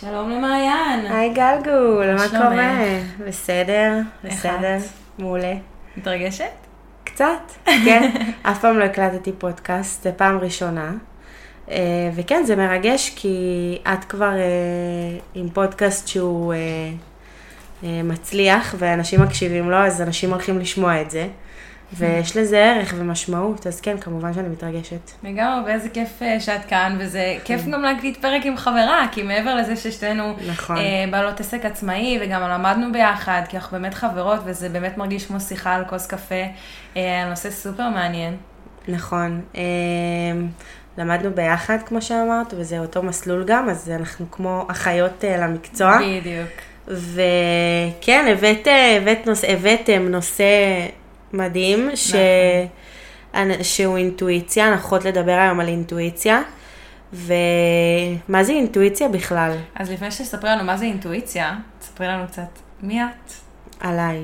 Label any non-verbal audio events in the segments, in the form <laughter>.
שלום למעיין. היי גלגול, מה? קורה? בסדר, בסדר? מעולה. מתרגשת? קצת, כן. <laughs> אף פעם לא הקלטתי פודקאסט, זו פעם ראשונה. אה, וכן, זה מרגש כי את כבר אה, עם פודקאסט שהוא אה, מצליח ואנשים מקשיבים לו, אז אנשים הולכים לשמוע את זה. ויש לזה ערך ומשמעות, אז כן, כמובן שאני מתרגשת. לגמרי, ואיזה כיף אה, שאת כאן, וזה כיף גם להקליט פרק עם חברה, כי מעבר לזה ששתינו נכון. אה, בעלות עסק עצמאי, וגם למדנו ביחד, כי אנחנו באמת חברות, וזה באמת מרגיש כמו שיחה על כוס קפה, אה, נושא סופר מעניין. נכון. אה, למדנו ביחד, כמו שאמרת, וזה אותו מסלול גם, אז אנחנו כמו אחיות אה, למקצוע. בדיוק. וכן, הבאת, הבאת נוש... הבאתם נושא מדהים, ש... נכון. שהוא אינטואיציה, הולכות לדבר היום על אינטואיציה. ומה זה אינטואיציה בכלל? אז לפני שתספרי לנו מה זה אינטואיציה, תספרי לנו קצת מי את. עליי.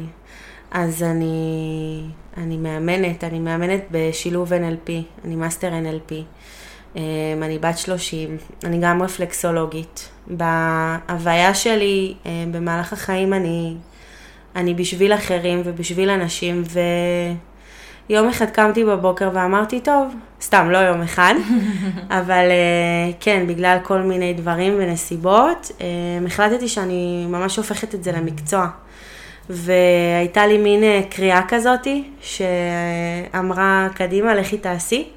אז אני, אני מאמנת, אני מאמנת בשילוב NLP, אני master NLP. אמ, אני בת 30, אני גם רפלקסולוגית. בהוויה שלי, אמ, במהלך החיים אני, אני בשביל אחרים ובשביל אנשים, ויום אחד קמתי בבוקר ואמרתי, טוב, סתם, לא יום אחד, <laughs> אבל אה, כן, בגלל כל מיני דברים ונסיבות, אמ, החלטתי שאני ממש הופכת את זה למקצוע. והייתה לי מין אה, קריאה כזאתי, שאמרה, קדימה, לכי תעשי.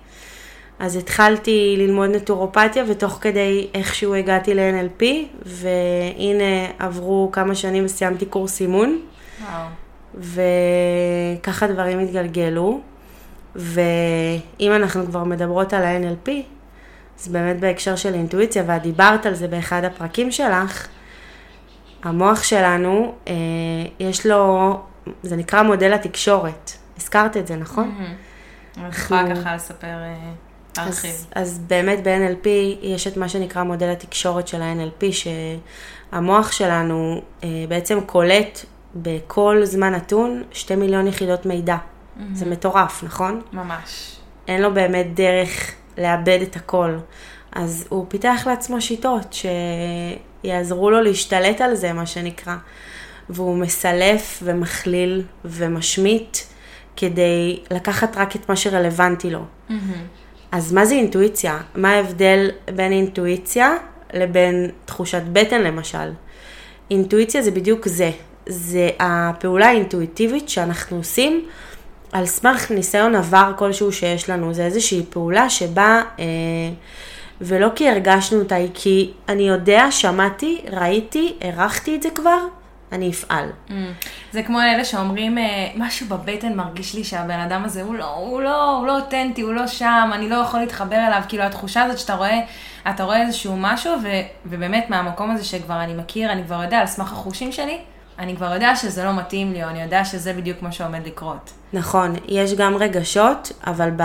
אז התחלתי ללמוד נטורופתיה, ותוך כדי איכשהו הגעתי ל-NLP, והנה עברו כמה שנים וסיימתי קורס אימון, וואו. וככה דברים התגלגלו. ואם אנחנו כבר מדברות על ה-NLP, אז באמת בהקשר של אינטואיציה, ואת דיברת על זה באחד הפרקים שלך, המוח שלנו, אה, יש לו, זה נקרא מודל התקשורת. הזכרת את זה, נכון? אני יכולה ככה לספר, אה, להרחיב. אז, אז באמת ב-NLP יש את מה שנקרא מודל התקשורת של ה-NLP, שהמוח שלנו אה, בעצם קולט בכל זמן נתון שתי מיליון יחידות מידע. זה מטורף, נכון? ממש. אין לו באמת דרך לאבד את הכל. אז הוא פיתח לעצמו שיטות שיעזרו לו להשתלט על זה, מה שנקרא. והוא מסלף ומכליל ומשמיט כדי לקחת רק את מה שרלוונטי לו. אז מה זה אינטואיציה? מה ההבדל בין אינטואיציה לבין תחושת בטן למשל? אינטואיציה זה בדיוק זה. זה הפעולה האינטואיטיבית שאנחנו עושים על סמך ניסיון עבר כלשהו שיש לנו. זה איזושהי פעולה שבה, אה, ולא כי הרגשנו אותה, היא כי אני יודע, שמעתי, ראיתי, הערכתי את זה כבר, אני אפעל. Mm. זה כמו אלה שאומרים, אה, משהו בבטן מרגיש לי שהבן אדם הזה הוא לא, הוא לא, הוא לא אותנטי, הוא לא שם, אני לא יכול להתחבר אליו, כאילו התחושה הזאת שאתה רואה, אתה רואה איזשהו משהו, ו, ובאמת מהמקום הזה שכבר אני מכיר, אני כבר יודע על סמך החושים שלי, אני כבר יודע שזה לא מתאים לי, או אני יודע שזה בדיוק מה שעומד לקרות. נכון, יש גם רגשות, אבל ב...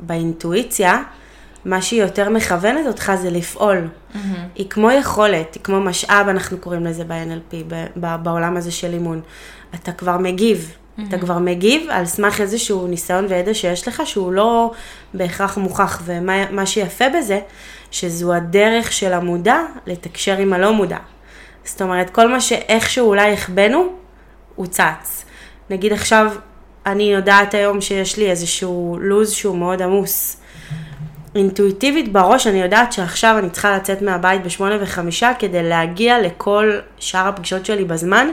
באינטואיציה, מה שהיא יותר מכוונת אותך זה לפעול. Mm-hmm. היא כמו יכולת, היא כמו משאב, אנחנו קוראים לזה ב-NLP, ב- ב- בעולם הזה של אימון. אתה כבר מגיב, mm-hmm. אתה כבר מגיב על סמך איזשהו ניסיון וידע שיש לך, שהוא לא בהכרח מוכח. ומה מה שיפה בזה, שזו הדרך של המודע לתקשר עם הלא מודע. זאת אומרת, כל מה שאיכשהו אולי החבאנו, הוא צץ. נגיד עכשיו, אני יודעת היום שיש לי איזשהו לו"ז שהוא מאוד עמוס. אינטואיטיבית בראש אני יודעת שעכשיו אני צריכה לצאת מהבית בשמונה וחמישה כדי להגיע לכל שאר הפגישות שלי בזמן.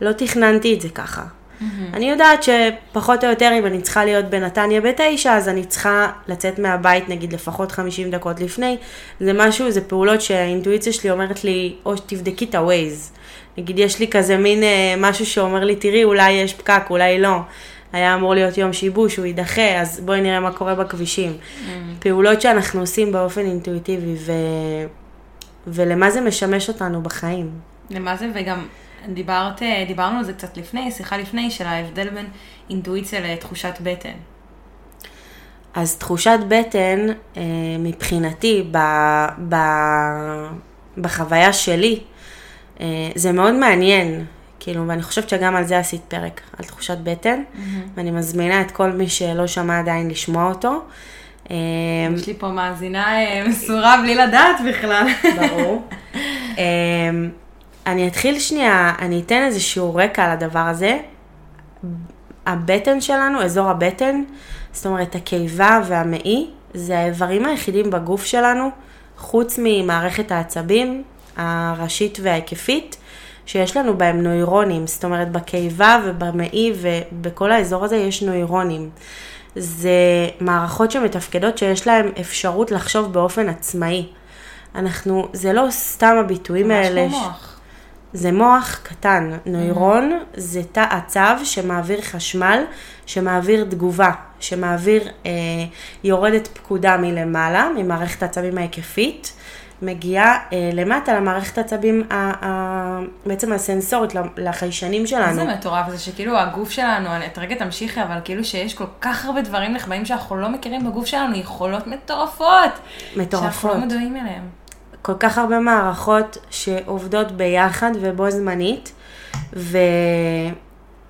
לא תכננתי את זה ככה. Mm-hmm. אני יודעת שפחות או יותר אם אני צריכה להיות בנתניה בתשע, אז אני צריכה לצאת מהבית נגיד לפחות 50 דקות לפני. זה משהו, זה פעולות שהאינטואיציה שלי אומרת לי, או תבדקי את ה-Waze. נגיד יש לי כזה מין אה, משהו שאומר לי, תראי, אולי יש פקק, אולי לא. היה אמור להיות יום שיבוש, הוא יידחה, אז בואי נראה מה קורה בכבישים. Mm. פעולות שאנחנו עושים באופן אינטואיטיבי, ו... ולמה זה משמש אותנו בחיים. למה זה, וגם דיברת, אה, דיברנו על זה קצת לפני, שיחה לפני, של ההבדל בין אינטואיציה לתחושת בטן. אז תחושת בטן, אה, מבחינתי, ב, ב, בחוויה שלי, אה, זה מאוד מעניין, כאילו, ואני חושבת שגם על זה עשית פרק, על תחושת בטן, mm-hmm. ואני מזמינה את כל מי שלא שמע עדיין לשמוע אותו. יש לי פה מאזינה מסורה בלי לדעת בכלל. ברור. <laughs> אני אתחיל שנייה, אני אתן איזשהו רקע על הדבר הזה. הבטן שלנו, אזור הבטן, זאת אומרת הקיבה והמעי, זה האיברים היחידים בגוף שלנו, חוץ ממערכת העצבים הראשית וההיקפית, שיש לנו בהם נוירונים, זאת אומרת בקיבה ובמעי ובכל האזור הזה יש נוירונים. זה מערכות שמתפקדות שיש להן אפשרות לחשוב באופן עצמאי. אנחנו, זה לא סתם הביטויים האלה. ממש כמו מוח. זה מוח קטן. נוירון mm-hmm. זה תא עצב שמעביר חשמל, שמעביר תגובה, שמעביר, אה, יורדת פקודה מלמעלה, ממערכת העצבים ההיקפית, מגיעה אה, למטה למערכת העצבים, ה, ה, בעצם הסנסורית, לחיישנים שלנו. זה מטורף, זה שכאילו הגוף שלנו, את רגע תמשיכי, אבל כאילו שיש כל כך הרבה דברים נחבאים שאנחנו לא מכירים בגוף שלנו, יכולות מטורפות. מטורפות. שאנחנו לא מודעים אליהן. כל כך הרבה מערכות שעובדות ביחד ובו זמנית,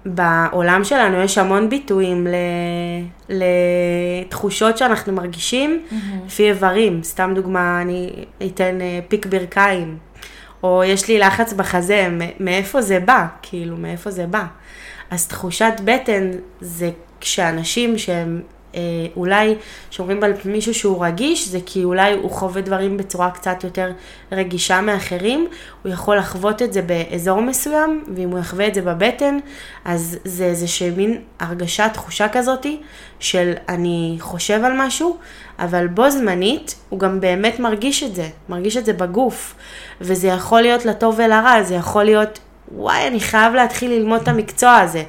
ובעולם שלנו יש המון ביטויים לתחושות שאנחנו מרגישים mm-hmm. לפי איברים. סתם דוגמה, אני אתן אה, פיק ברכיים, או יש לי לחץ בחזה, מאיפה זה בא? כאילו, מאיפה זה בא? אז תחושת בטן זה כשאנשים שהם אולי שאומרים על מישהו שהוא רגיש, זה כי אולי הוא חווה דברים בצורה קצת יותר רגישה מאחרים, הוא יכול לחוות את זה באזור מסוים, ואם הוא יחווה את זה בבטן, אז זה איזה מין הרגשה, תחושה כזאתי, של אני חושב על משהו, אבל בו זמנית הוא גם באמת מרגיש את זה, מרגיש את זה בגוף, וזה יכול להיות לטוב ולרע, זה יכול להיות, וואי, אני חייב להתחיל ללמוד את המקצוע הזה.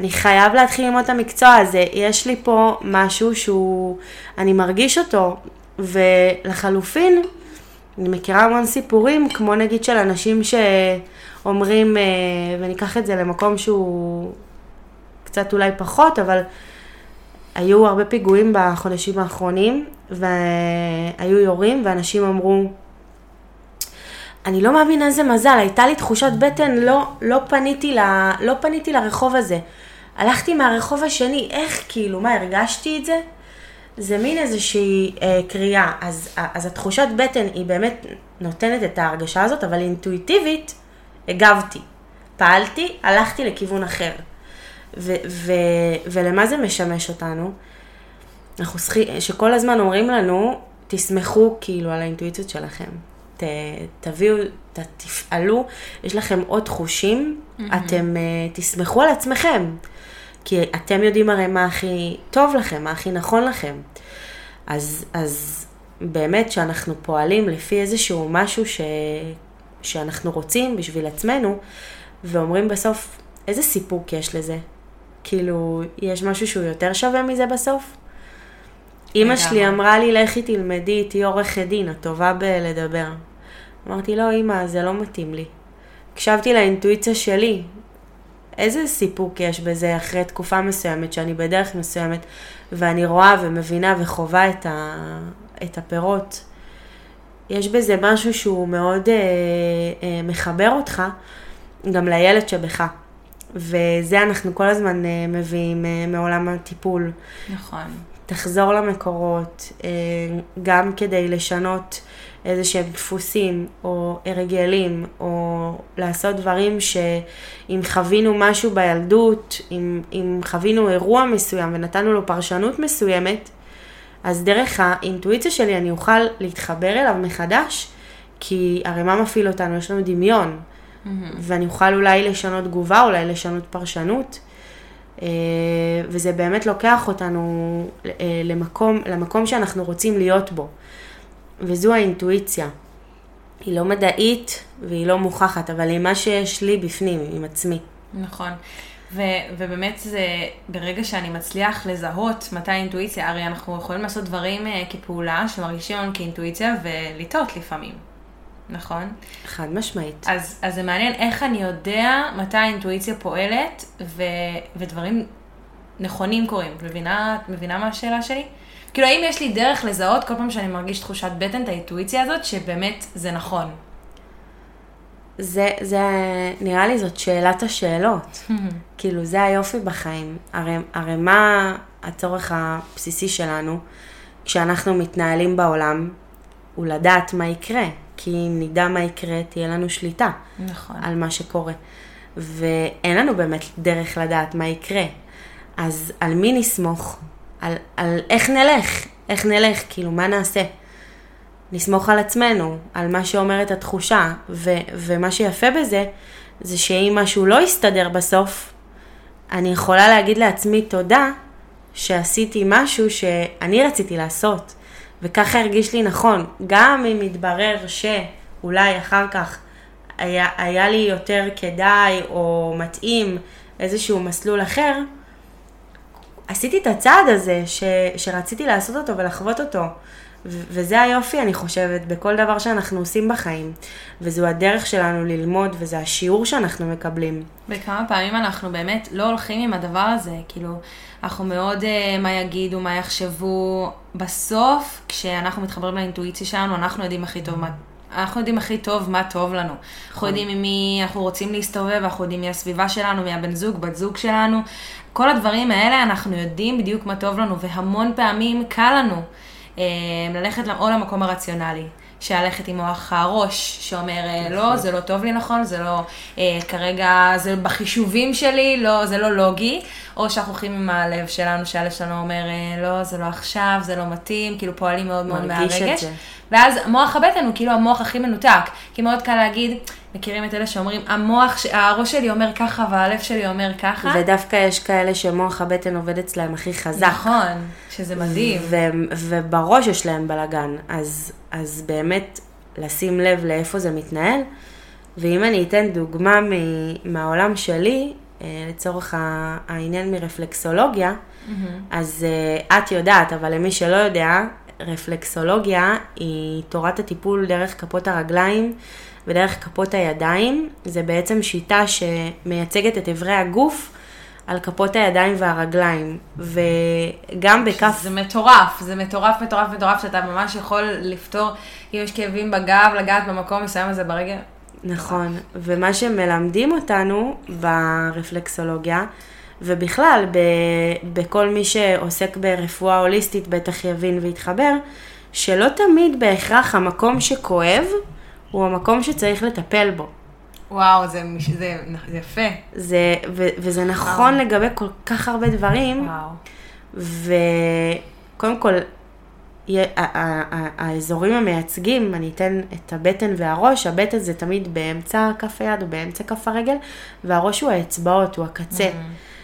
אני חייב להתחיל ללמוד את המקצוע הזה, יש לי פה משהו שהוא, אני מרגיש אותו, ולחלופין, אני מכירה המון סיפורים, כמו נגיד של אנשים שאומרים, אה, וניקח את זה למקום שהוא קצת אולי פחות, אבל היו הרבה פיגועים בחודשים האחרונים, והיו יורים, ואנשים אמרו, אני לא מאמינה איזה מזל, הייתה לי תחושת בטן, לא, לא, פניתי, ל, לא פניתי לרחוב הזה. הלכתי מהרחוב השני, איך כאילו, מה, הרגשתי את זה? זה מין איזושהי אה, קריאה. אז, אז התחושת בטן היא באמת נותנת את ההרגשה הזאת, אבל אינטואיטיבית הגבתי. פעלתי, הלכתי לכיוון אחר. ו, ו, ולמה זה משמש אותנו? אנחנו צריכים, שכל הזמן אומרים לנו, תסמכו כאילו על האינטואיציות שלכם. ת, תביאו, ת, תפעלו, יש לכם עוד חושים, mm-hmm. אתם uh, תסמכו על עצמכם. כי אתם יודעים הרי מה הכי טוב לכם, מה הכי נכון לכם. אז, אז באמת שאנחנו פועלים לפי איזשהו משהו ש, שאנחנו רוצים בשביל עצמנו, ואומרים בסוף, איזה סיפוק יש לזה? כאילו, יש משהו שהוא יותר שווה מזה בסוף? אימא שלי אמרה לי, לכי תלמדי, תהיי עורכת דין, את טובה בלדבר. אמרתי, לא, אימא, זה לא מתאים לי. הקשבתי לאינטואיציה שלי, איזה סיפוק יש בזה אחרי תקופה מסוימת, שאני בדרך מסוימת, ואני רואה ומבינה וחווה את, ה, את הפירות. יש בזה משהו שהוא מאוד אה, אה, מחבר אותך גם לילד שבך. וזה אנחנו כל הזמן אה, מביאים אה, מעולם הטיפול. נכון. תחזור למקורות, אה, גם כדי לשנות איזה שהם דפוסים או הרגלים, או לעשות דברים שאם חווינו משהו בילדות, אם, אם חווינו אירוע מסוים ונתנו לו פרשנות מסוימת, אז דרך האינטואיציה שלי אני אוכל להתחבר אליו מחדש, כי הרי מה מפעיל אותנו? יש לנו דמיון. Mm-hmm. ואני אוכל אולי לשנות תגובה, אולי לשנות פרשנות. אה, וזה באמת לוקח אותנו אה, למקום, למקום שאנחנו רוצים להיות בו. וזו האינטואיציה. היא לא מדעית והיא לא מוכחת, אבל היא מה שיש לי בפנים, עם עצמי. נכון. ו- ובאמת זה, ברגע שאני מצליח לזהות מתי אינטואיציה, הרי אנחנו יכולים לעשות דברים uh, כפעולה שמרגישים לנו כאינטואיציה ולטעות לפעמים, נכון? חד משמעית. אז, אז זה מעניין איך אני יודע מתי האינטואיציה פועלת ו- ודברים נכונים קורים. מבינה, מבינה מה השאלה שלי? כאילו, האם יש לי דרך לזהות כל פעם שאני מרגיש תחושת בטן, את האינטואיציה הזאת, שבאמת זה נכון? זה, זה, נראה לי זאת שאלת השאלות. <laughs> כאילו, זה היופי בחיים. הרי, הרי מה הצורך הבסיסי שלנו כשאנחנו מתנהלים בעולם? הוא לדעת מה יקרה. כי אם נדע מה יקרה, תהיה לנו שליטה נכון. על מה שקורה. ואין לנו באמת דרך לדעת מה יקרה. אז על מי נסמוך? על, על איך נלך? איך נלך? כאילו, מה נעשה? נסמוך על עצמנו, על מה שאומרת התחושה, ו, ומה שיפה בזה, זה שאם משהו לא יסתדר בסוף, אני יכולה להגיד לעצמי תודה שעשיתי משהו שאני רציתי לעשות, וככה הרגיש לי נכון, גם אם יתברר שאולי אחר כך היה, היה לי יותר כדאי או מתאים איזשהו מסלול אחר, עשיתי את הצעד הזה ש, שרציתי לעשות אותו ולחוות אותו. ו- וזה היופי, אני חושבת, בכל דבר שאנחנו עושים בחיים. וזו הדרך שלנו ללמוד, וזה השיעור שאנחנו מקבלים. וכמה פעמים אנחנו באמת לא הולכים עם הדבר הזה, כאילו, אנחנו מאוד, uh, מה יגידו, מה יחשבו. בסוף, כשאנחנו מתחברים לאינטואיציה שלנו, אנחנו יודעים הכי טוב מה... אנחנו יודעים הכי טוב מה טוב לנו. אנחנו יודעים עם מי אנחנו רוצים להסתובב, אנחנו יודעים מי הסביבה שלנו, מי הבן זוג, בת זוג שלנו. כל הדברים האלה, אנחנו יודעים בדיוק מה טוב לנו, והמון פעמים קל לנו אה, ללכת או למקום הרציונלי. שללכת עם מוח הראש, שאומר, אה, לא, זה לא טוב לי נכון, זה לא, אה, כרגע, זה בחישובים שלי, לא, זה לא לוגי, או שאנחנו הולכים עם הלב שלנו, שהלב שלנו אומר, אה, לא, זה לא עכשיו, זה לא מתאים, כאילו פועלים מאוד מאוד מהרגש. ואז מוח הבטן הוא כאילו המוח הכי מנותק, כי מאוד קל להגיד, מכירים את אלה שאומרים, המוח, הראש שלי אומר ככה והלב שלי אומר ככה. ודווקא יש כאלה שמוח הבטן עובד אצלהם הכי חזק. נכון, שזה מדהים. ו- ובראש יש להם בלאגן, אז, אז באמת לשים לב לאיפה זה מתנהל. ואם אני אתן דוגמה מ- מהעולם שלי, אה, לצורך העניין מרפלקסולוגיה, mm-hmm. אז uh, את יודעת, אבל למי שלא יודע, רפלקסולוגיה היא תורת הטיפול דרך כפות הרגליים ודרך כפות הידיים. זה בעצם שיטה שמייצגת את אברי הגוף על כפות הידיים והרגליים. וגם בכף... זה מטורף, זה מטורף, מטורף, מטורף, שאתה ממש יכול לפתור, אם יש כאבים בגב, לגעת במקום מסוים הזה ברגע. נכון, ומה שמלמדים אותנו ברפלקסולוגיה, ובכלל, ב, בכל מי שעוסק ברפואה הוליסטית בטח יבין ויתחבר, שלא תמיד בהכרח המקום שכואב הוא המקום שצריך לטפל בו. וואו, זה, זה, זה יפה. זה, ו, וזה נכון וואו. לגבי כל כך הרבה דברים. וואו. וקודם כל, האזורים המייצגים, אני אתן את הבטן והראש, הבטן זה תמיד באמצע כף היד או באמצע כף הרגל, והראש הוא האצבעות, הוא הקצה. Mm-hmm.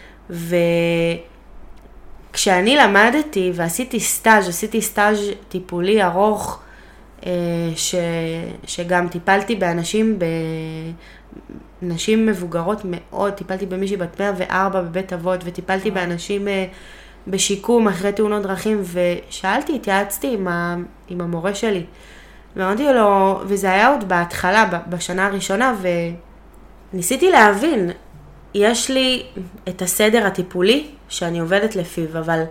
וכשאני למדתי ועשיתי סטאז', עשיתי סטאז' טיפולי ארוך, אה, ש... שגם טיפלתי באנשים, בנשים מבוגרות מאוד, טיפלתי במישהי בת 104 בבית אבות, וטיפלתי באנשים אה, בשיקום אחרי תאונות דרכים, ושאלתי, התייעצתי עם, ה... עם המורה שלי. ואמרתי לו, וזה היה עוד בהתחלה, בשנה הראשונה, וניסיתי להבין, יש לי את הסדר הטיפולי שאני עובדת לפיו, אבל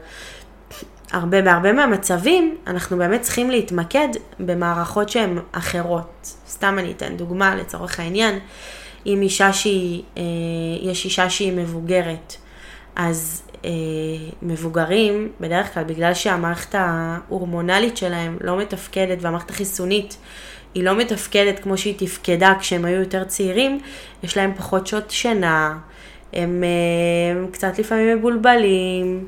הרבה, בהרבה מהמצבים אנחנו באמת צריכים להתמקד במערכות שהן אחרות. סתם אני אתן דוגמה לצורך העניין, אם אישה שהיא, אה, יש אישה שהיא מבוגרת, אז אה, מבוגרים, בדרך כלל בגלל שהמערכת ההורמונלית שלהם לא מתפקדת והמערכת החיסונית היא לא מתפקדת כמו שהיא תפקדה כשהם היו יותר צעירים, יש להם פחות שעות שינה, הם, אה, הם קצת לפעמים מבולבלים.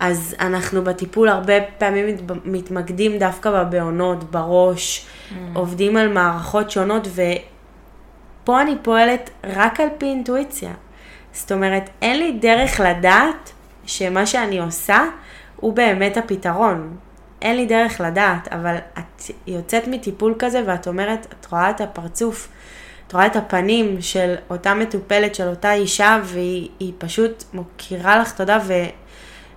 אז אנחנו בטיפול הרבה פעמים מתמקדים דווקא בבעונות, בראש, mm. עובדים על מערכות שונות, ופה אני פועלת רק על פי אינטואיציה. זאת אומרת, אין לי דרך לדעת שמה שאני עושה הוא באמת הפתרון. אין לי דרך לדעת, אבל את יוצאת מטיפול כזה ואת אומרת, את רואה את הפרצוף, את רואה את הפנים של אותה מטופלת, של אותה אישה, והיא פשוט מוקירה לך תודה, ו...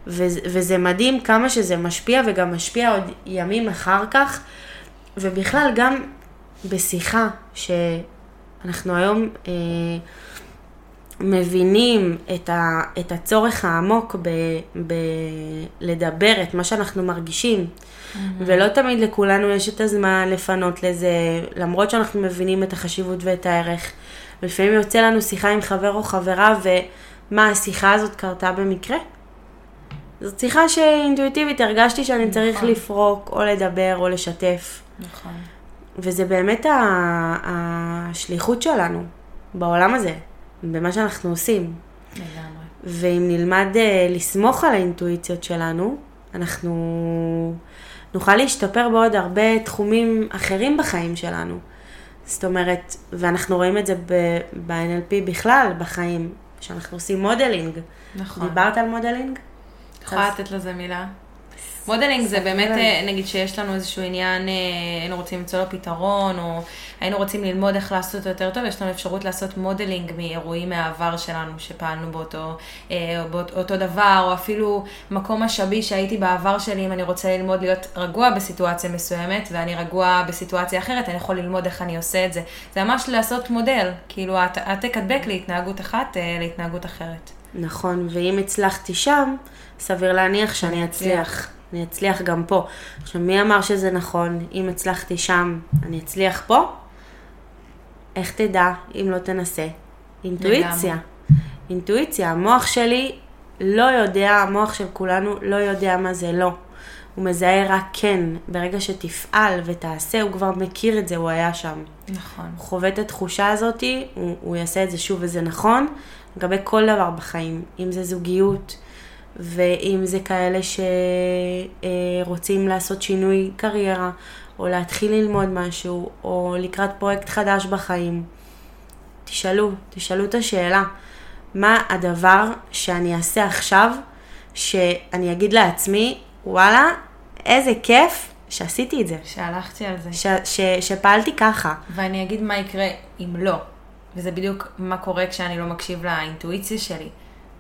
וזה מדהים כמה שזה משפיע וגם משפיע עוד ימים אחר כך, ובכלל גם בשיחה שאנחנו היום אה, מבינים את, ה, את הצורך העמוק בלדבר את מה שאנחנו מרגישים, mm-hmm. ולא תמיד לכולנו יש את הזמן לפנות לזה, למרות שאנחנו מבינים את החשיבות ואת הערך. לפעמים יוצא לנו שיחה עם חבר או חברה, ומה השיחה הזאת קרתה במקרה? זאת שיחה שאינטואיטיבית הרגשתי שאני נכון. צריך לפרוק, או לדבר, או לשתף. נכון. וזה באמת ה- השליחות שלנו בעולם הזה, במה שאנחנו עושים. לגמרי. ואם נלמד אה, לסמוך על האינטואיציות שלנו, אנחנו נוכל להשתפר בעוד הרבה תחומים אחרים בחיים שלנו. זאת אומרת, ואנחנו רואים את זה ב- NLP בכלל, בחיים, שאנחנו עושים modeling. נכון. דיברת על modeling? יכולה לתת לזה מילה? modeling זה באמת. אה, נגיד שיש לנו איזשהו עניין, אה, היינו רוצים למצוא לו פתרון, או היינו רוצים ללמוד איך לעשות אותו יותר טוב, יש לנו אפשרות לעשות modeling מאירועים מהעבר שלנו, שפעלנו באותו, אה, באותו דבר, או אפילו מקום משאבי שהייתי בעבר שלי, אם אני רוצה ללמוד להיות רגוע בסיטואציה מסוימת, ואני רגוע בסיטואציה אחרת, אני יכול ללמוד איך אני עושה את זה. זה ממש לעשות מודל, כאילו העתק הדבק להתנהגות אחת, להתנהגות אחרת. נכון, ואם הצלחתי שם, סביר להניח שאני אצליח. אני אצליח גם פה. עכשיו, מי אמר שזה נכון? אם הצלחתי שם, אני אצליח פה? איך תדע אם לא תנסה? אינטואיציה. אינטואיציה. המוח שלי לא יודע, המוח של כולנו לא יודע מה זה לא. הוא מזהה רק כן. ברגע שתפעל ותעשה, הוא כבר מכיר את זה, הוא היה שם. נכון. הוא חווה את התחושה הזאת, הוא, הוא יעשה את זה שוב, וזה נכון לגבי כל דבר בחיים, אם זה זוגיות, ואם זה כאלה שרוצים לעשות שינוי קריירה, או להתחיל ללמוד משהו, או לקראת פרויקט חדש בחיים. תשאלו, תשאלו את השאלה, מה הדבר שאני אעשה עכשיו, שאני אגיד לעצמי, וואלה, איזה כיף שעשיתי את זה, שהלכתי על זה. ש, ש, שפעלתי ככה. ואני אגיד מה יקרה אם לא. וזה בדיוק מה קורה כשאני לא מקשיב לאינטואיציה שלי.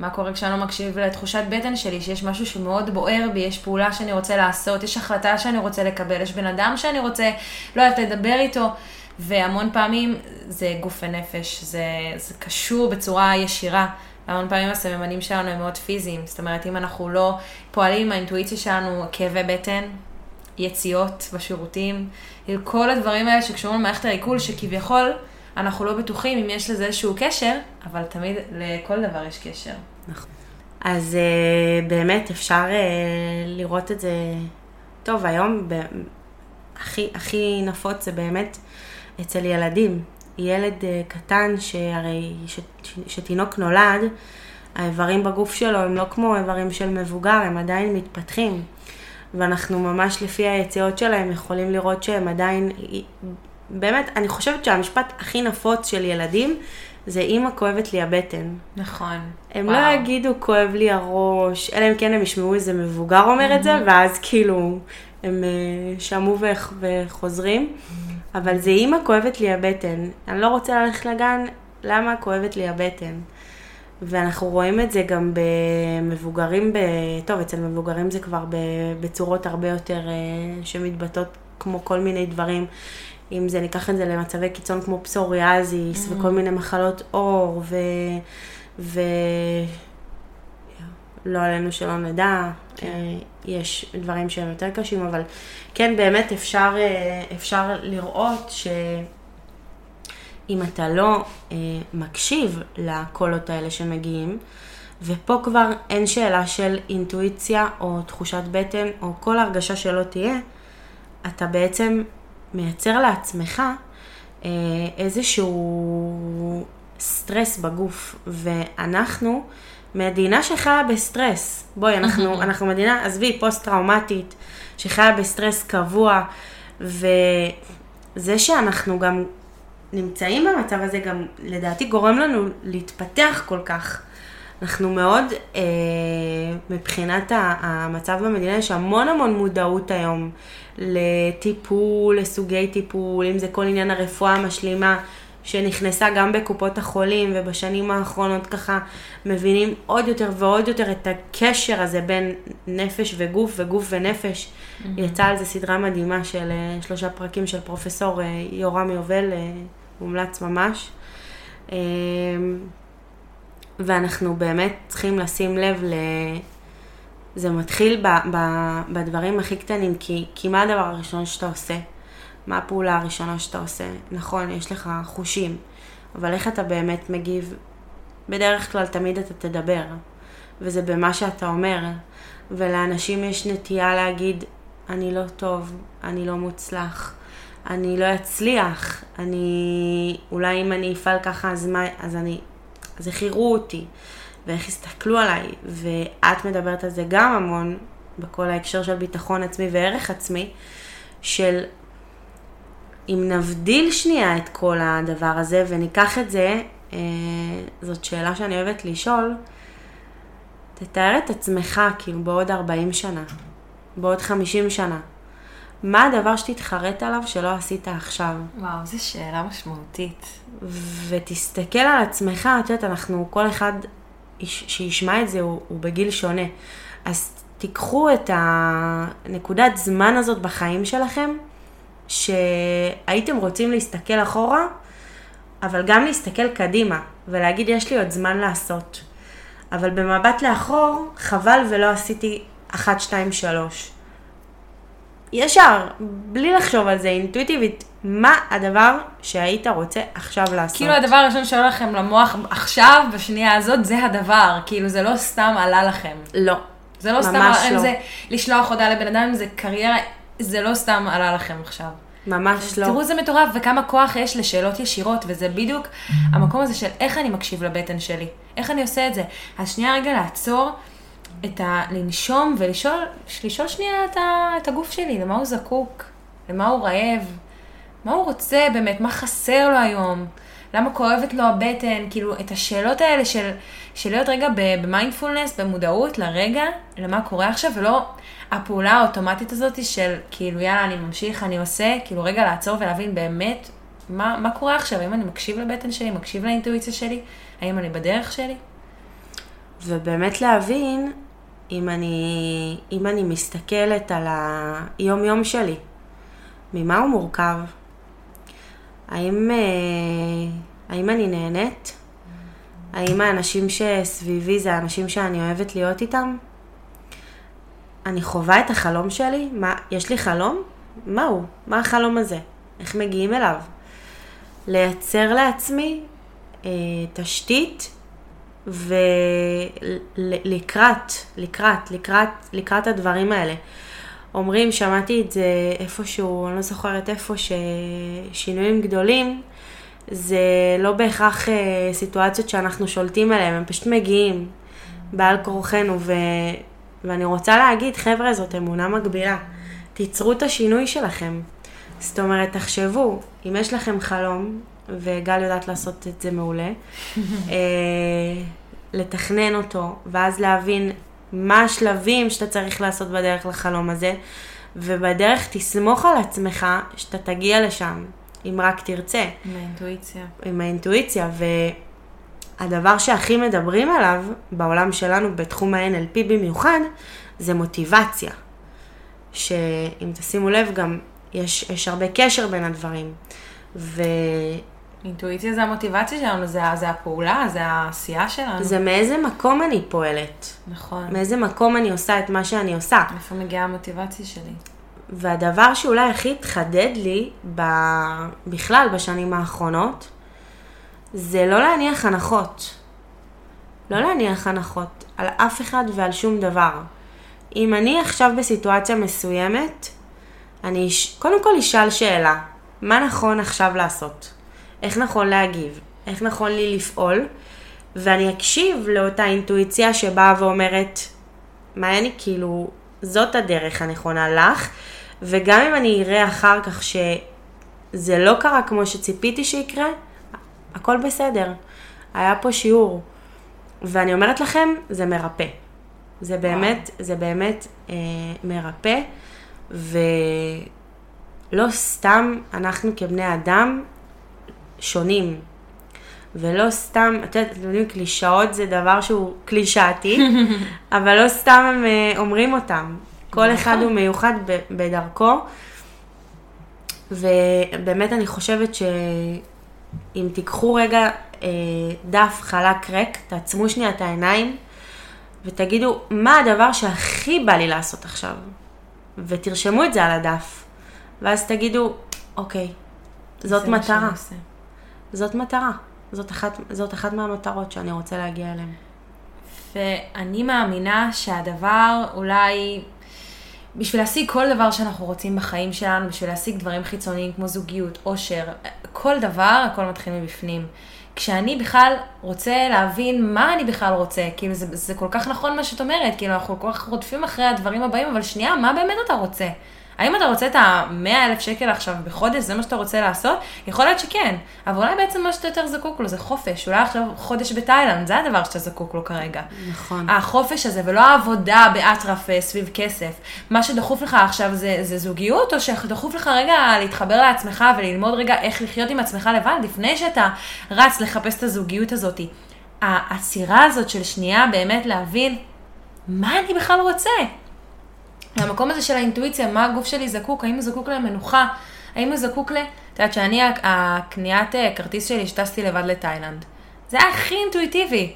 מה קורה כשאני לא מקשיב לתחושת בטן שלי, שיש משהו שמאוד בוער בי, יש פעולה שאני רוצה לעשות, יש החלטה שאני רוצה לקבל, יש בן אדם שאני רוצה, לא יודעת, לדבר איתו. והמון פעמים זה גוף ונפש, זה, זה קשור בצורה ישירה. המון פעמים הסממנים שלנו הם מאוד פיזיים. זאת אומרת, אם אנחנו לא פועלים עם האינטואיציה שלנו, כאבי בטן, יציאות בשירותים, כל הדברים האלה שקשורים למערכת העיכול, שכביכול אנחנו לא בטוחים אם יש לזה איזשהו קשר, אבל תמיד לכל דבר יש קשר. נכון. אז uh, באמת אפשר uh, לראות את זה, טוב, היום ב- הכי, הכי נפוץ זה באמת אצל ילדים. ילד uh, קטן שהרי, ש, ש, שתינוק נולד, האיברים בגוף שלו הם לא כמו איברים של מבוגר, הם עדיין מתפתחים. ואנחנו ממש לפי היציאות שלהם יכולים לראות שהם עדיין, באמת, אני חושבת שהמשפט הכי נפוץ של ילדים זה אימא כואבת לי הבטן. נכון. הם וואו. לא יגידו כואב לי הראש, אלא אם כן הם ישמעו איזה מבוגר אומר את זה, ואז כאילו הם uh, שמעו וח, וחוזרים. אבל זה אימא כואבת לי הבטן. אני לא רוצה ללכת לגן, למה כואבת לי הבטן? ואנחנו רואים את זה גם במבוגרים, ב... טוב, אצל מבוגרים זה כבר בצורות הרבה יותר uh, שמתבטאות כמו כל מיני דברים. אם זה, ניקח את זה למצבי קיצון כמו פסוריאזיס mm. וכל מיני מחלות עור, ו... ו... לא עלינו שלא נדע, כן. יש דברים שהם יותר קשים, אבל כן, באמת אפשר, אפשר לראות שאם אתה לא מקשיב לקולות האלה שמגיעים, ופה כבר אין שאלה של אינטואיציה או תחושת בטן או כל הרגשה שלא תהיה, אתה בעצם מייצר לעצמך אה, איזשהו סטרס בגוף, ואנחנו מדינה שחיה בסטרס. בואי, אנחנו, <laughs> אנחנו מדינה, עזבי, פוסט-טראומטית, שחיה בסטרס קבוע, וזה שאנחנו גם נמצאים במצב הזה, גם לדעתי גורם לנו להתפתח כל כך. אנחנו מאוד, אה, מבחינת המצב במדינה, יש המון המון מודעות היום לטיפול, לסוגי טיפול, אם זה כל עניין הרפואה המשלימה שנכנסה גם בקופות החולים, ובשנים האחרונות ככה מבינים עוד יותר ועוד יותר את הקשר הזה בין נפש וגוף וגוף ונפש. Mm-hmm. יצאה על זה סדרה מדהימה של אה, שלושה פרקים של פרופסור אה, יורם יובל, אה, מומלץ ממש. ואנחנו באמת צריכים לשים לב ל... זה מתחיל ב, ב, בדברים הכי קטנים, כי, כי מה הדבר הראשון שאתה עושה? מה הפעולה הראשונה שאתה עושה? נכון, יש לך חושים, אבל איך אתה באמת מגיב? בדרך כלל תמיד אתה תדבר, וזה במה שאתה אומר, ולאנשים יש נטייה להגיד, אני לא טוב, אני לא מוצלח, אני לא אצליח, אני, אולי אם אני אפעל ככה אז מה, אז אני, אז איך יראו אותי, ואיך יסתכלו עליי, ואת מדברת על זה גם המון, בכל ההקשר של ביטחון עצמי וערך עצמי, של אם נבדיל שנייה את כל הדבר הזה וניקח את זה, אה, זאת שאלה שאני אוהבת לשאול, תתאר את עצמך כאילו בעוד 40 שנה, בעוד 50 שנה. מה הדבר שתתחרט עליו שלא עשית עכשיו? וואו, זו שאלה משמעותית. ותסתכל על עצמך, את יודעת, אנחנו, כל אחד שישמע את זה הוא, הוא בגיל שונה. אז תיקחו את הנקודת זמן הזאת בחיים שלכם, שהייתם רוצים להסתכל אחורה, אבל גם להסתכל קדימה, ולהגיד יש לי עוד זמן לעשות. אבל במבט לאחור, חבל ולא עשיתי 1, 2, 3. ישר, בלי לחשוב על זה, אינטואיטיבית, מה הדבר שהיית רוצה עכשיו לעשות? כאילו הדבר הראשון שעולה לכם למוח עכשיו, בשנייה הזאת, זה הדבר. כאילו זה לא סתם עלה לכם. לא. זה לא סתם לכם, לא. זה לשלוח הודעה לבן אדם, זה קריירה, זה לא סתם עלה לכם עכשיו. ממש לא. תראו איזה מטורף וכמה כוח יש לשאלות ישירות, וזה בדיוק המקום הזה של איך אני מקשיב לבטן שלי, איך אני עושה את זה. אז שנייה רגע לעצור, את ה... לנשום ולשאול לשאול שנייה את, ה, את הגוף שלי, למה הוא זקוק, למה הוא רעב, מה הוא רוצה באמת, מה חסר לו היום, למה כואבת לו הבטן, כאילו את השאלות האלה של, של להיות רגע במיינדפולנס, במודעות לרגע, למה קורה עכשיו, ולא הפעולה האוטומטית הזאת של כאילו יאללה אני ממשיך, אני עושה, כאילו רגע לעצור ולהבין באמת מה, מה קורה עכשיו, האם אני מקשיב לבטן שלי, מקשיב לאינטואיציה שלי, האם אני בדרך שלי. ובאמת להבין אם אני, אם אני מסתכלת על היום-יום שלי, ממה הוא מורכב? האם, אה, האם אני נהנית? האם האנשים שסביבי זה האנשים שאני אוהבת להיות איתם? אני חווה את החלום שלי? מה, יש לי חלום? מהו? מה החלום הזה? איך מגיעים אליו? לייצר לעצמי אה, תשתית ולקראת, לקראת, לקראת, לקראת הדברים האלה. אומרים, שמעתי את זה איפשהו, אני לא זוכרת איפה, ששינויים גדולים זה לא בהכרח אה, סיטואציות שאנחנו שולטים עליהן, הם פשוט מגיעים בעל כורחנו, ו... ואני רוצה להגיד, חבר'ה, זאת אמונה מגבילה. תיצרו את השינוי שלכם. זאת אומרת, תחשבו, אם יש לכם חלום, וגל יודעת לעשות את זה מעולה, <laughs> אה, לתכנן אותו, ואז להבין מה השלבים שאתה צריך לעשות בדרך לחלום הזה, ובדרך תסמוך על עצמך שאתה תגיע לשם, אם רק תרצה. עם האינטואיציה. עם האינטואיציה, והדבר שהכי מדברים עליו בעולם שלנו, בתחום ה-NLP במיוחד, זה מוטיבציה. שאם תשימו לב, גם יש, יש הרבה קשר בין הדברים. ו... אינטואיציה זה המוטיבציה שלנו, זה, זה הפעולה, זה העשייה שלנו. זה מאיזה מקום אני פועלת. נכון. מאיזה מקום אני עושה את מה שאני עושה. איפה מגיעה המוטיבציה שלי. והדבר שאולי הכי התחדד לי ב... בכלל בשנים האחרונות, זה לא להניח הנחות. לא להניח הנחות על אף אחד ועל שום דבר. אם אני עכשיו בסיטואציה מסוימת, אני קודם כל אשאל שאלה, מה נכון עכשיו לעשות? איך נכון להגיב, איך נכון לי לפעול, ואני אקשיב לאותה אינטואיציה שבאה ואומרת, מה אני כאילו, זאת הדרך הנכונה לך, וגם אם אני אראה אחר כך שזה לא קרה כמו שציפיתי שיקרה, הכל בסדר. היה פה שיעור. ואני אומרת לכם, זה מרפא. זה באמת, וואו. זה באמת אה, מרפא, ולא סתם אנחנו כבני אדם שונים. ולא סתם, את יודעת, אתם יודעים, קלישאות זה דבר שהוא קלישאתי, <laughs> אבל לא סתם הם אה, אומרים אותם. כל נכון. אחד הוא מיוחד בדרכו, ובאמת אני חושבת שאם תיקחו רגע אה, דף חלק ריק, תעצמו שנייה את העיניים, ותגידו, מה הדבר שהכי בא לי לעשות עכשיו? ותרשמו את זה על הדף, ואז תגידו, אוקיי, זאת מטרה. זאת מטרה. זאת אחת, זאת אחת מהמטרות שאני רוצה להגיע אליהן. ואני מאמינה שהדבר אולי בשביל להשיג כל דבר שאנחנו רוצים בחיים שלנו, בשביל להשיג דברים חיצוניים כמו זוגיות, עושר, כל דבר, הכל מתחיל מבפנים. כשאני בכלל רוצה להבין מה אני בכלל רוצה, כאילו זה, זה כל כך נכון מה שאת אומרת, כאילו אנחנו כל כך רודפים אחרי הדברים הבאים, אבל שנייה, מה באמת אתה רוצה? האם אתה רוצה את ה-100 אלף שקל עכשיו בחודש, זה מה שאתה רוצה לעשות? יכול להיות שכן, אבל אולי בעצם מה שאתה יותר זקוק לו זה חופש, אולי עכשיו חודש בתאילנד, זה הדבר שאתה זקוק לו כרגע. נכון. החופש הזה, ולא העבודה באטרף אה, סביב כסף. מה שדחוף לך עכשיו זה, זה זוגיות, או שדחוף לך רגע להתחבר לעצמך וללמוד רגע איך לחיות עם עצמך לבד, לפני שאתה רץ לחפש את הזוגיות הזאת. העצירה הזאת של שנייה באמת להבין מה אני בכלל רוצה. מהמקום הזה של האינטואיציה, מה הגוף שלי זקוק, האם הוא זקוק למנוחה, האם הוא זקוק ל... את יודעת שאני, הקניית אה, כרטיס שלי, שטסתי לבד לתאילנד. זה היה הכי אינטואיטיבי.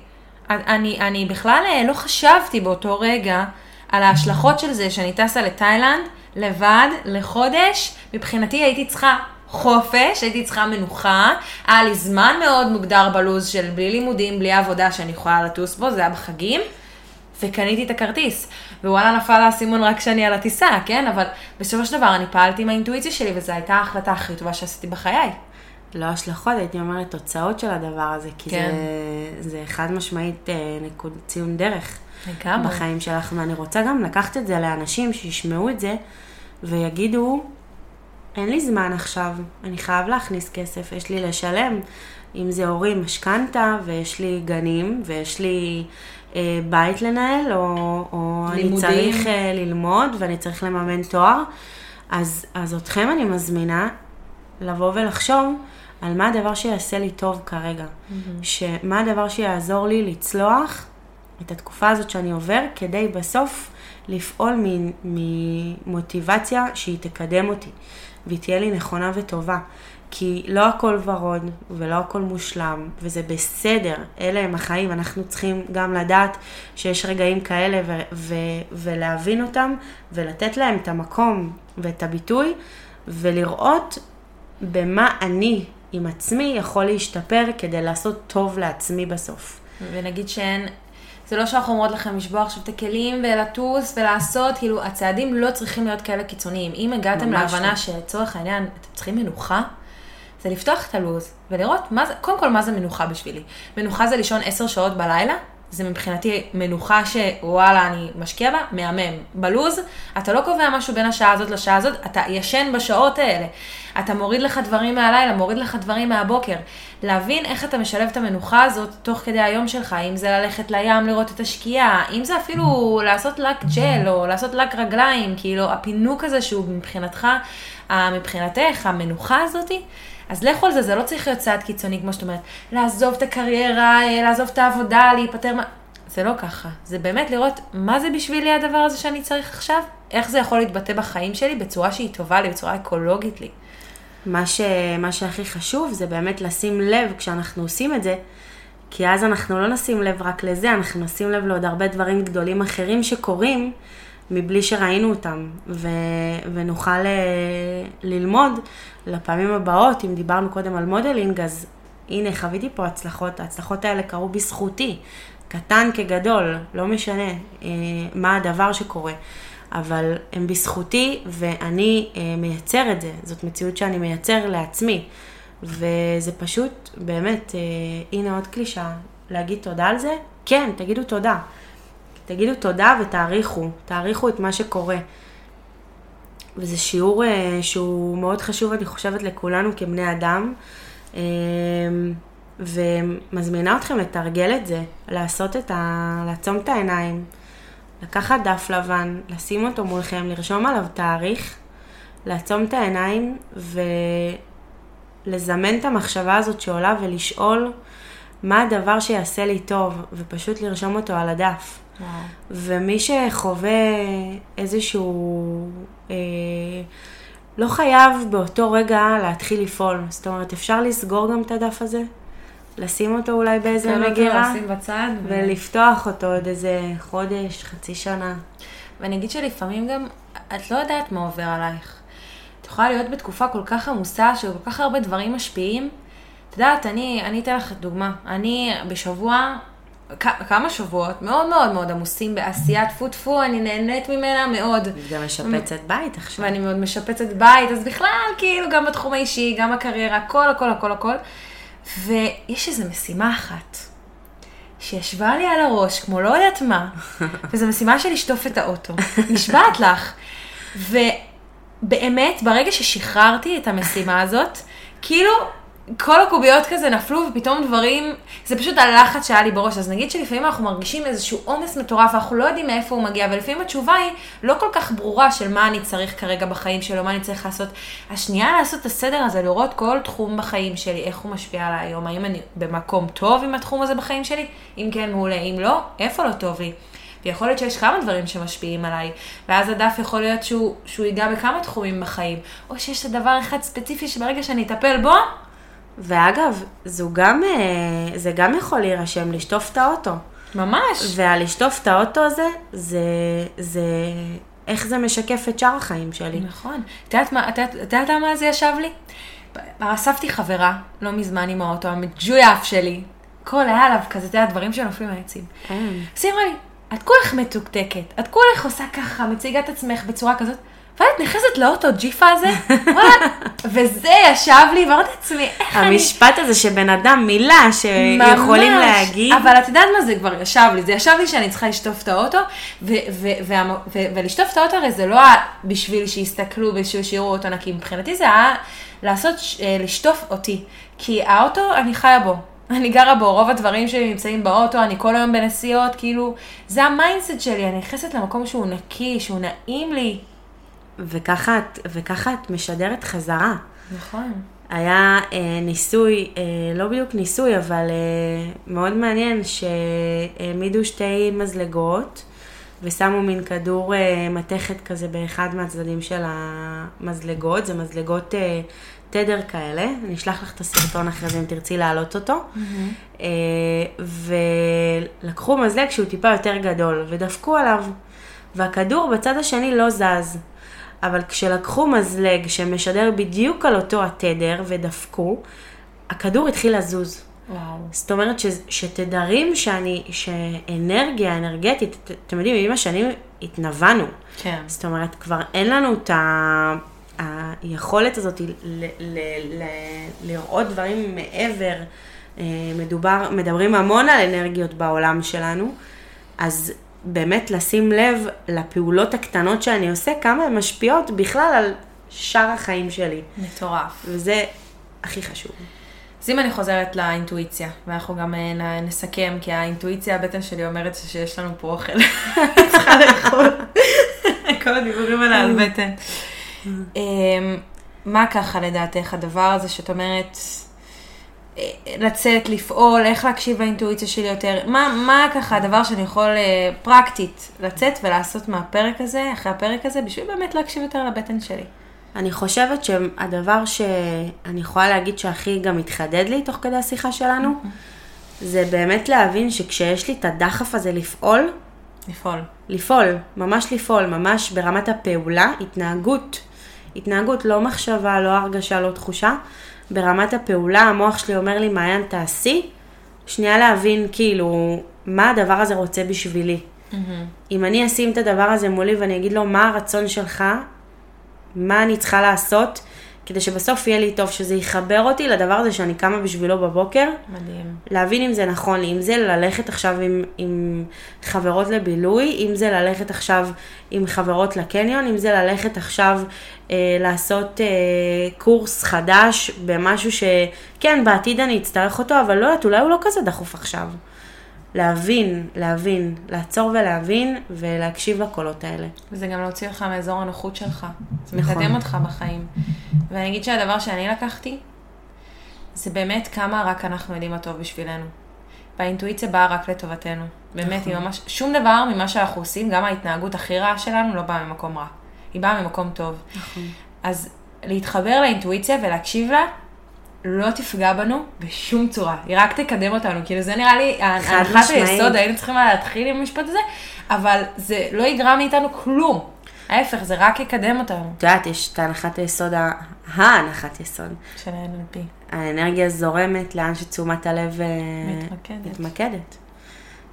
אני, אני בכלל אה, לא חשבתי באותו רגע על ההשלכות של זה שאני טסה לתאילנד לבד לחודש. מבחינתי הייתי צריכה חופש, הייתי צריכה מנוחה. היה לי זמן מאוד מוגדר בלוז של בלי לימודים, בלי עבודה שאני יכולה לטוס בו, זה היה בחגים. וקניתי את הכרטיס. ווואלה נפל האסימון רק כשאני על הטיסה, כן? אבל בסופו של דבר אני פעלתי עם האינטואיציה שלי, וזו הייתה ההחלטה הכי טובה שעשיתי בחיי. לא השלכות, הייתי אומרת תוצאות של הדבר הזה, כי כן. זה, זה חד משמעית אה, נקוד ציון דרך. לגמרי. בחיים שלך, ואני רוצה גם לקחת את זה לאנשים שישמעו את זה, ויגידו, אין לי זמן עכשיו, אני חייב להכניס כסף, יש לי לשלם. אם זה הורים משכנתה, ויש לי גנים, ויש לי אה, בית לנהל, או, או אני צריך אה, ללמוד ואני צריך לממן תואר. אז, אז אתכם אני מזמינה לבוא ולחשוב על מה הדבר שיעשה לי טוב כרגע. Mm-hmm. שמה הדבר שיעזור לי לצלוח את התקופה הזאת שאני עובר, כדי בסוף לפעול ממוטיבציה שהיא תקדם אותי, והיא תהיה לי נכונה וטובה. כי לא הכל ורוד ולא הכל מושלם, וזה בסדר, אלה הם החיים, אנחנו צריכים גם לדעת שיש רגעים כאלה ו- ו- ולהבין אותם, ולתת להם את המקום ואת הביטוי, ולראות במה אני עם עצמי יכול להשתפר כדי לעשות טוב לעצמי בסוף. ונגיד שאין זה לא שאנחנו אומרות לכם לשבוע עכשיו את הכלים ולטוס ולעשות, כאילו הצעדים לא צריכים להיות כאלה קיצוניים. אם הגעתם להבנה לא. שלצורך העניין אתם צריכים מנוחה, זה לפתוח את הלו"ז ולראות מה זה, קודם כל מה זה מנוחה בשבילי. מנוחה זה לישון עשר שעות בלילה, זה מבחינתי מנוחה שוואלה אני משקיע בה, מהמם. בלוז, אתה לא קובע משהו בין השעה הזאת לשעה הזאת, אתה ישן בשעות האלה. אתה מוריד לך דברים מהלילה, מוריד לך דברים מהבוקר. להבין איך אתה משלב את המנוחה הזאת תוך כדי היום שלך, אם זה ללכת לים לראות את השקיעה, אם זה אפילו לעשות לק ג'ל או לעשות לק רגליים, כאילו הפינוק הזה שהוא מבחינתך, מבחינתך, המנוחה הזאתי. אז לכו על זה, זה לא צריך להיות צעד קיצוני, כמו שאת אומרת, לעזוב את הקריירה, אה, לעזוב את העבודה, להיפטר מה... זה לא ככה. זה באמת לראות מה זה בשבילי הדבר הזה שאני צריך עכשיו, איך זה יכול להתבטא בחיים שלי בצורה שהיא טובה לי, בצורה אקולוגית לי. מה, ש... מה שהכי חשוב זה באמת לשים לב כשאנחנו עושים את זה, כי אז אנחנו לא נשים לב רק לזה, אנחנו נשים לב לעוד הרבה דברים גדולים אחרים שקורים מבלי שראינו אותם, ו... ונוכל. אה, ללמוד לפעמים הבאות, אם דיברנו קודם על modeling, אז הנה, חוויתי פה הצלחות, ההצלחות האלה קרו בזכותי, קטן כגדול, לא משנה אה, מה הדבר שקורה, אבל הם בזכותי ואני אה, מייצר את זה, זאת מציאות שאני מייצר לעצמי, וזה פשוט, באמת, אה, הנה עוד קלישה, להגיד תודה על זה? כן, תגידו תודה. תגידו תודה ותעריכו, תעריכו את מה שקורה. וזה שיעור uh, שהוא מאוד חשוב, אני חושבת, לכולנו כבני אדם. Uh, ומזמינה אתכם לתרגל את זה, לעשות את ה... לעצום את העיניים, לקחת דף לבן, לשים אותו מולכם, לרשום עליו תאריך, לעצום את העיניים ולזמן את המחשבה הזאת שעולה ולשאול מה הדבר שיעשה לי טוב, ופשוט לרשום אותו על הדף. וואו. ומי שחווה איזשהו... אה, לא חייב באותו רגע להתחיל לפעול. זאת אומרת, אפשר לסגור גם את הדף הזה, לשים אותו אולי באיזה כן, מגירה, בצד. ולפתוח אותו עוד איזה חודש, חצי שנה. ואני אגיד שלפעמים גם, את לא יודעת מה עובר עלייך. את יכולה להיות בתקופה כל כך עמוסה, שכל כך הרבה דברים משפיעים. את יודעת, אני, אני אתן לך דוגמה. אני בשבוע כמה שבועות מאוד מאוד מאוד עמוסים בעשיית טפו טפו, אני נהנית ממנה מאוד. גם משפצת בית עכשיו. ואני מאוד משפצת בית, אז בכלל, כאילו, גם בתחום האישי, גם בקריירה, הכל, הכל, הכל, הכל. ויש איזו משימה אחת, שישבה לי על הראש, כמו לא יודעת מה, <laughs> וזו משימה של לשטוף את האוטו. נשבעת לך. ובאמת, ברגע ששחררתי את המשימה הזאת, כאילו, כל הקוביות כזה נפלו ופתאום דברים, זה פשוט הלחץ שהיה לי בראש. אז נגיד שלפעמים אנחנו מרגישים איזשהו עומס מטורף, ואנחנו לא יודעים מאיפה הוא מגיע, ולפעמים התשובה היא לא כל כך ברורה של מה אני צריך כרגע בחיים שלו, מה אני צריך לעשות. השנייה לעשות את הסדר הזה, לראות כל תחום בחיים שלי, איך הוא משפיע עליי היום, האם אני במקום טוב עם התחום הזה בחיים שלי? אם כן, מעולה. אם לא, איפה לא טוב לי? ויכול להיות שיש כמה דברים שמשפיעים עליי, ואז הדף יכול להיות שהוא, שהוא ייגע בכמה תחומים בחיים, או שיש את הדבר אחד ספציפי שברגע שאני אטפל בו, ואגב, זו גם, אה, זה גם יכול להירשם, לשטוף את האוטו. ממש. והלשטוף את האוטו הזה, זה, זה, איך זה משקף את שאר החיים שלי. נכון. את יודעת מה, את יודעת- למה זה ישב לי? אספתי חברה, לא מזמן עם האוטו המג'ויף שלי. הכל היה עליו כזה, את יודעת, דברים שנופלים מהעצים. אין. אז היא אמרה לי, את כולך מתוקתקת, את כולך עושה ככה, מציגה את עצמך בצורה כזאת, ואת נכנסת לאוטו ג'יפה הזה, וזה ישב לי, ואמרתי לעצמי, איך אני... המשפט הזה שבן אדם, מילה שיכולים ממש. להגיד, אבל את יודעת מה זה כבר ישב לי? זה ישב לי שאני צריכה לשטוף את האוטו, ולשטוף את האוטו הרי זה לא בשביל שיסתכלו ושיראו אותו נקי, מבחינתי זה היה לעשות, אה, לשטוף אותי. כי האוטו, אני חיה בו. אני גרה בו, רוב הדברים שלי נמצאים באוטו, אני כל היום בנסיעות, כאילו, זה ה mindset שלי, אני נכנסת למקום שהוא נקי, שהוא נעים לי. וככה, את- וככה את משדרת חזרה. נכון. היה אה, ניסוי, אה, לא בדיוק ניסוי, אבל אה, מאוד מעניין, שהעמידו שתי מזלגות ושמו מין כדור אה, מתכת כזה באחד מהצדדים של המזלגות, זה מזלגות אה, תדר כאלה, אני אשלח לך את הסרטון אחרי זה אם תרצי להעלות אותו. אה, ולקחו מזלג שהוא טיפה יותר גדול ודפקו עליו, והכדור בצד השני לא זז. אבל כשלקחו מזלג שמשדר בדיוק על אותו התדר ודפקו, הכדור התחיל לזוז. וואו. זאת אומרת ש, שתדרים שאני, שאנרגיה אנרגטית, את- אתם יודעים, עם השנים התנוונו. כן. זאת אומרת, כבר אין לנו את ה... היכולת הזאת ל, ל, ל, לראות דברים מעבר. אה, מדובר, מדברים המון על אנרגיות בעולם שלנו, אז באמת לשים לב לפעולות הקטנות שאני עושה, כמה הן משפיעות בכלל על שאר החיים שלי. מטורף. וזה הכי חשוב. אז אם אני חוזרת לאינטואיציה, ואנחנו גם אה, נסכם, כי האינטואיציה, הבטן שלי אומרת שיש לנו פה אוכל. <laughs> צריכה לאכול. <laughs> כל הדיבורים האלה על בטן. אמ, מה ככה לדעתך הדבר הזה שאת אומרת, לצאת, לפעול, איך להקשיב לאינטואיציה שלי יותר, מה, מה ככה הדבר שאני יכול אה, פרקטית לצאת ולעשות מהפרק הזה, אחרי הפרק הזה, בשביל באמת להקשיב יותר לבטן שלי. אני חושבת שהדבר שאני יכולה להגיד שהכי גם התחדד לי תוך כדי השיחה שלנו, זה באמת להבין שכשיש לי את הדחף הזה לפעול, לפעול. לפעול, ממש לפעול, ממש ברמת הפעולה, התנהגות, התנהגות, לא מחשבה, לא הרגשה, לא תחושה, ברמת הפעולה, המוח שלי אומר לי, מעיין תעשי, שנייה להבין כאילו, מה הדבר הזה רוצה בשבילי. אם אני אשים את הדבר הזה מולי ואני אגיד לו, מה הרצון שלך, מה אני צריכה לעשות, כדי שבסוף יהיה לי טוב, שזה יחבר אותי לדבר הזה שאני קמה בשבילו בבוקר, מדהים. להבין אם זה נכון לי, אם זה ללכת עכשיו עם, עם חברות לבילוי, אם זה ללכת עכשיו עם חברות לקניון, אם זה ללכת עכשיו אה, לעשות אה, קורס חדש במשהו שכן, בעתיד אני אצטרך אותו, אבל לא יודעת, אולי הוא לא כזה דחוף עכשיו. להבין, להבין, לעצור ולהבין ולהקשיב לקולות האלה. וזה גם להוציא אותך מאזור הנוחות שלך. זה נכון. מקדם אותך בחיים. ואני אגיד שהדבר שאני לקחתי, זה באמת כמה רק אנחנו יודעים מה טוב בשבילנו. והאינטואיציה באה רק לטובתנו. באמת, היא ממש, שום דבר ממה שאנחנו עושים, גם ההתנהגות הכי רעה שלנו, לא באה ממקום רע. היא באה ממקום טוב. אז להתחבר לאינטואיציה ולהקשיב לה, לא תפגע בנו בשום צורה. היא רק תקדם אותנו. כאילו, זה נראה לי, הנחת. היסוד, היינו צריכים להתחיל עם המשפט הזה, אבל זה לא יגרע מאיתנו כלום. ההפך, זה רק יקדם אותנו. את יודעת, יש את הנחת היסוד, ההנחת יסוד. של ה-NLP. האנרגיה זורמת לאן שתשומת הלב אה, מתמקדת. מתמקדת.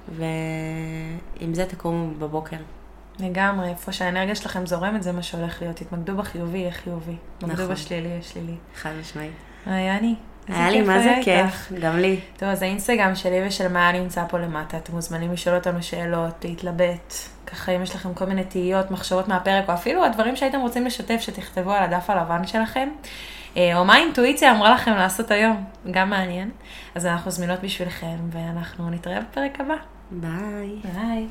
ועם זה תקומו בבוקר. לגמרי, איפה שהאנרגיה שלכם זורמת, זה מה שהולך להיות. תתמקדו בחיובי, יהיה חיובי. תתמקדו נכון. בשלילי, יהיה שלילי. חד משמעית. היה אני. היה לי מה זה. כיף, גם לי. טוב, אז האינסטגרם שלי ושל מאיה נמצא פה למטה. אתם מוזמנים לשאול אותנו שאלות, להתלבט. ככה, אם יש לכם כל מיני תהיות, מחשבות מהפרק, או אפילו הדברים שהייתם רוצים לשתף, שתכתבו על הדף הלבן שלכם. אה, או מה האינטואיציה אמרה לכם לעשות היום, גם מעניין. אז אנחנו זמינות בשבילכם, ואנחנו נתראה בפרק הבא. ביי. ביי.